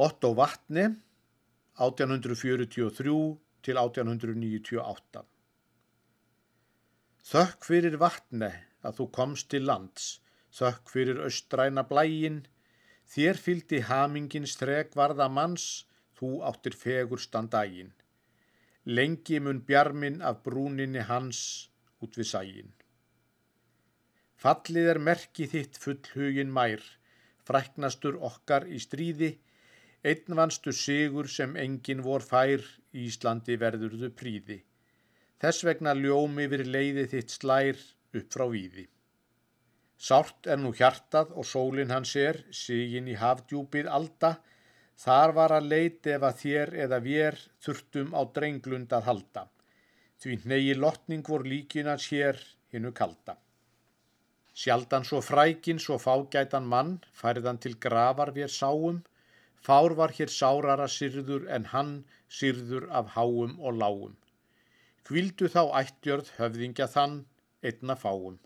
Otto Vatne 1843 til 1898 Þökk fyrir vatne að þú komst til lands, þökk fyrir austræna blægin, þér fyldi hamingins þreg varða manns, þú áttir fegur standægin. Lengi mun bjarmin af brúninni hans út við sægin. Fallið er merki þitt fullhugin mær, fræknastur okkar í stríði, einnvanstu sigur sem engin vor fær, Íslandi verðurðu príði. Þess vegna ljómi við leiði þitt slær upp frá víði. Sárt er nú hjartað og sólinn hans er, sigin í hafdjúpið alda, þar var að leiti ef að þér eða vér þurftum á drenglund að halda. Því negi lotning vor líkinans hér hinnu kalda. Sjaldan svo frækin, svo fágætan mann, færðan til gravar við sáum, fár var hér sárara syrður en hann syrður af háum og lágum. Hvildu þá ættjörð höfðingja þann, einna fáum.